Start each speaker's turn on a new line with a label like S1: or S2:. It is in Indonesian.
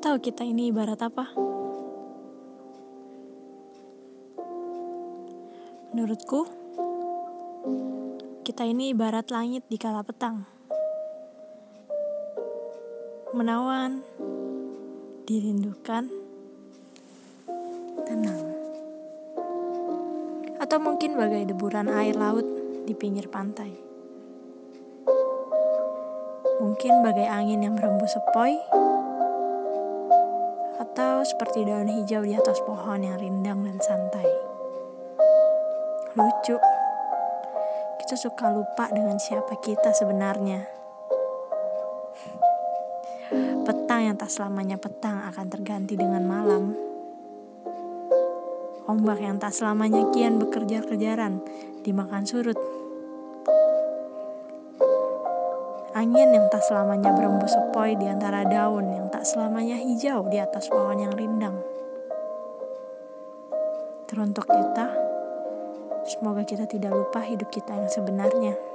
S1: tahu kita ini ibarat apa? Menurutku, kita ini ibarat langit di kala petang. Menawan, dirindukan, tenang. Atau mungkin bagai deburan air laut di pinggir pantai. Mungkin bagai angin yang berembus sepoi, atau seperti daun hijau di atas pohon yang rindang dan santai. Lucu, kita suka lupa dengan siapa kita sebenarnya. Petang yang tak selamanya petang akan terganti dengan malam. Ombak yang tak selamanya kian bekerja-kejaran dimakan surut. Angin yang tak selamanya berembus sepoi di antara daun yang tak selamanya hijau di atas pohon yang rindang. Teruntuk kita, semoga kita tidak lupa hidup kita yang sebenarnya.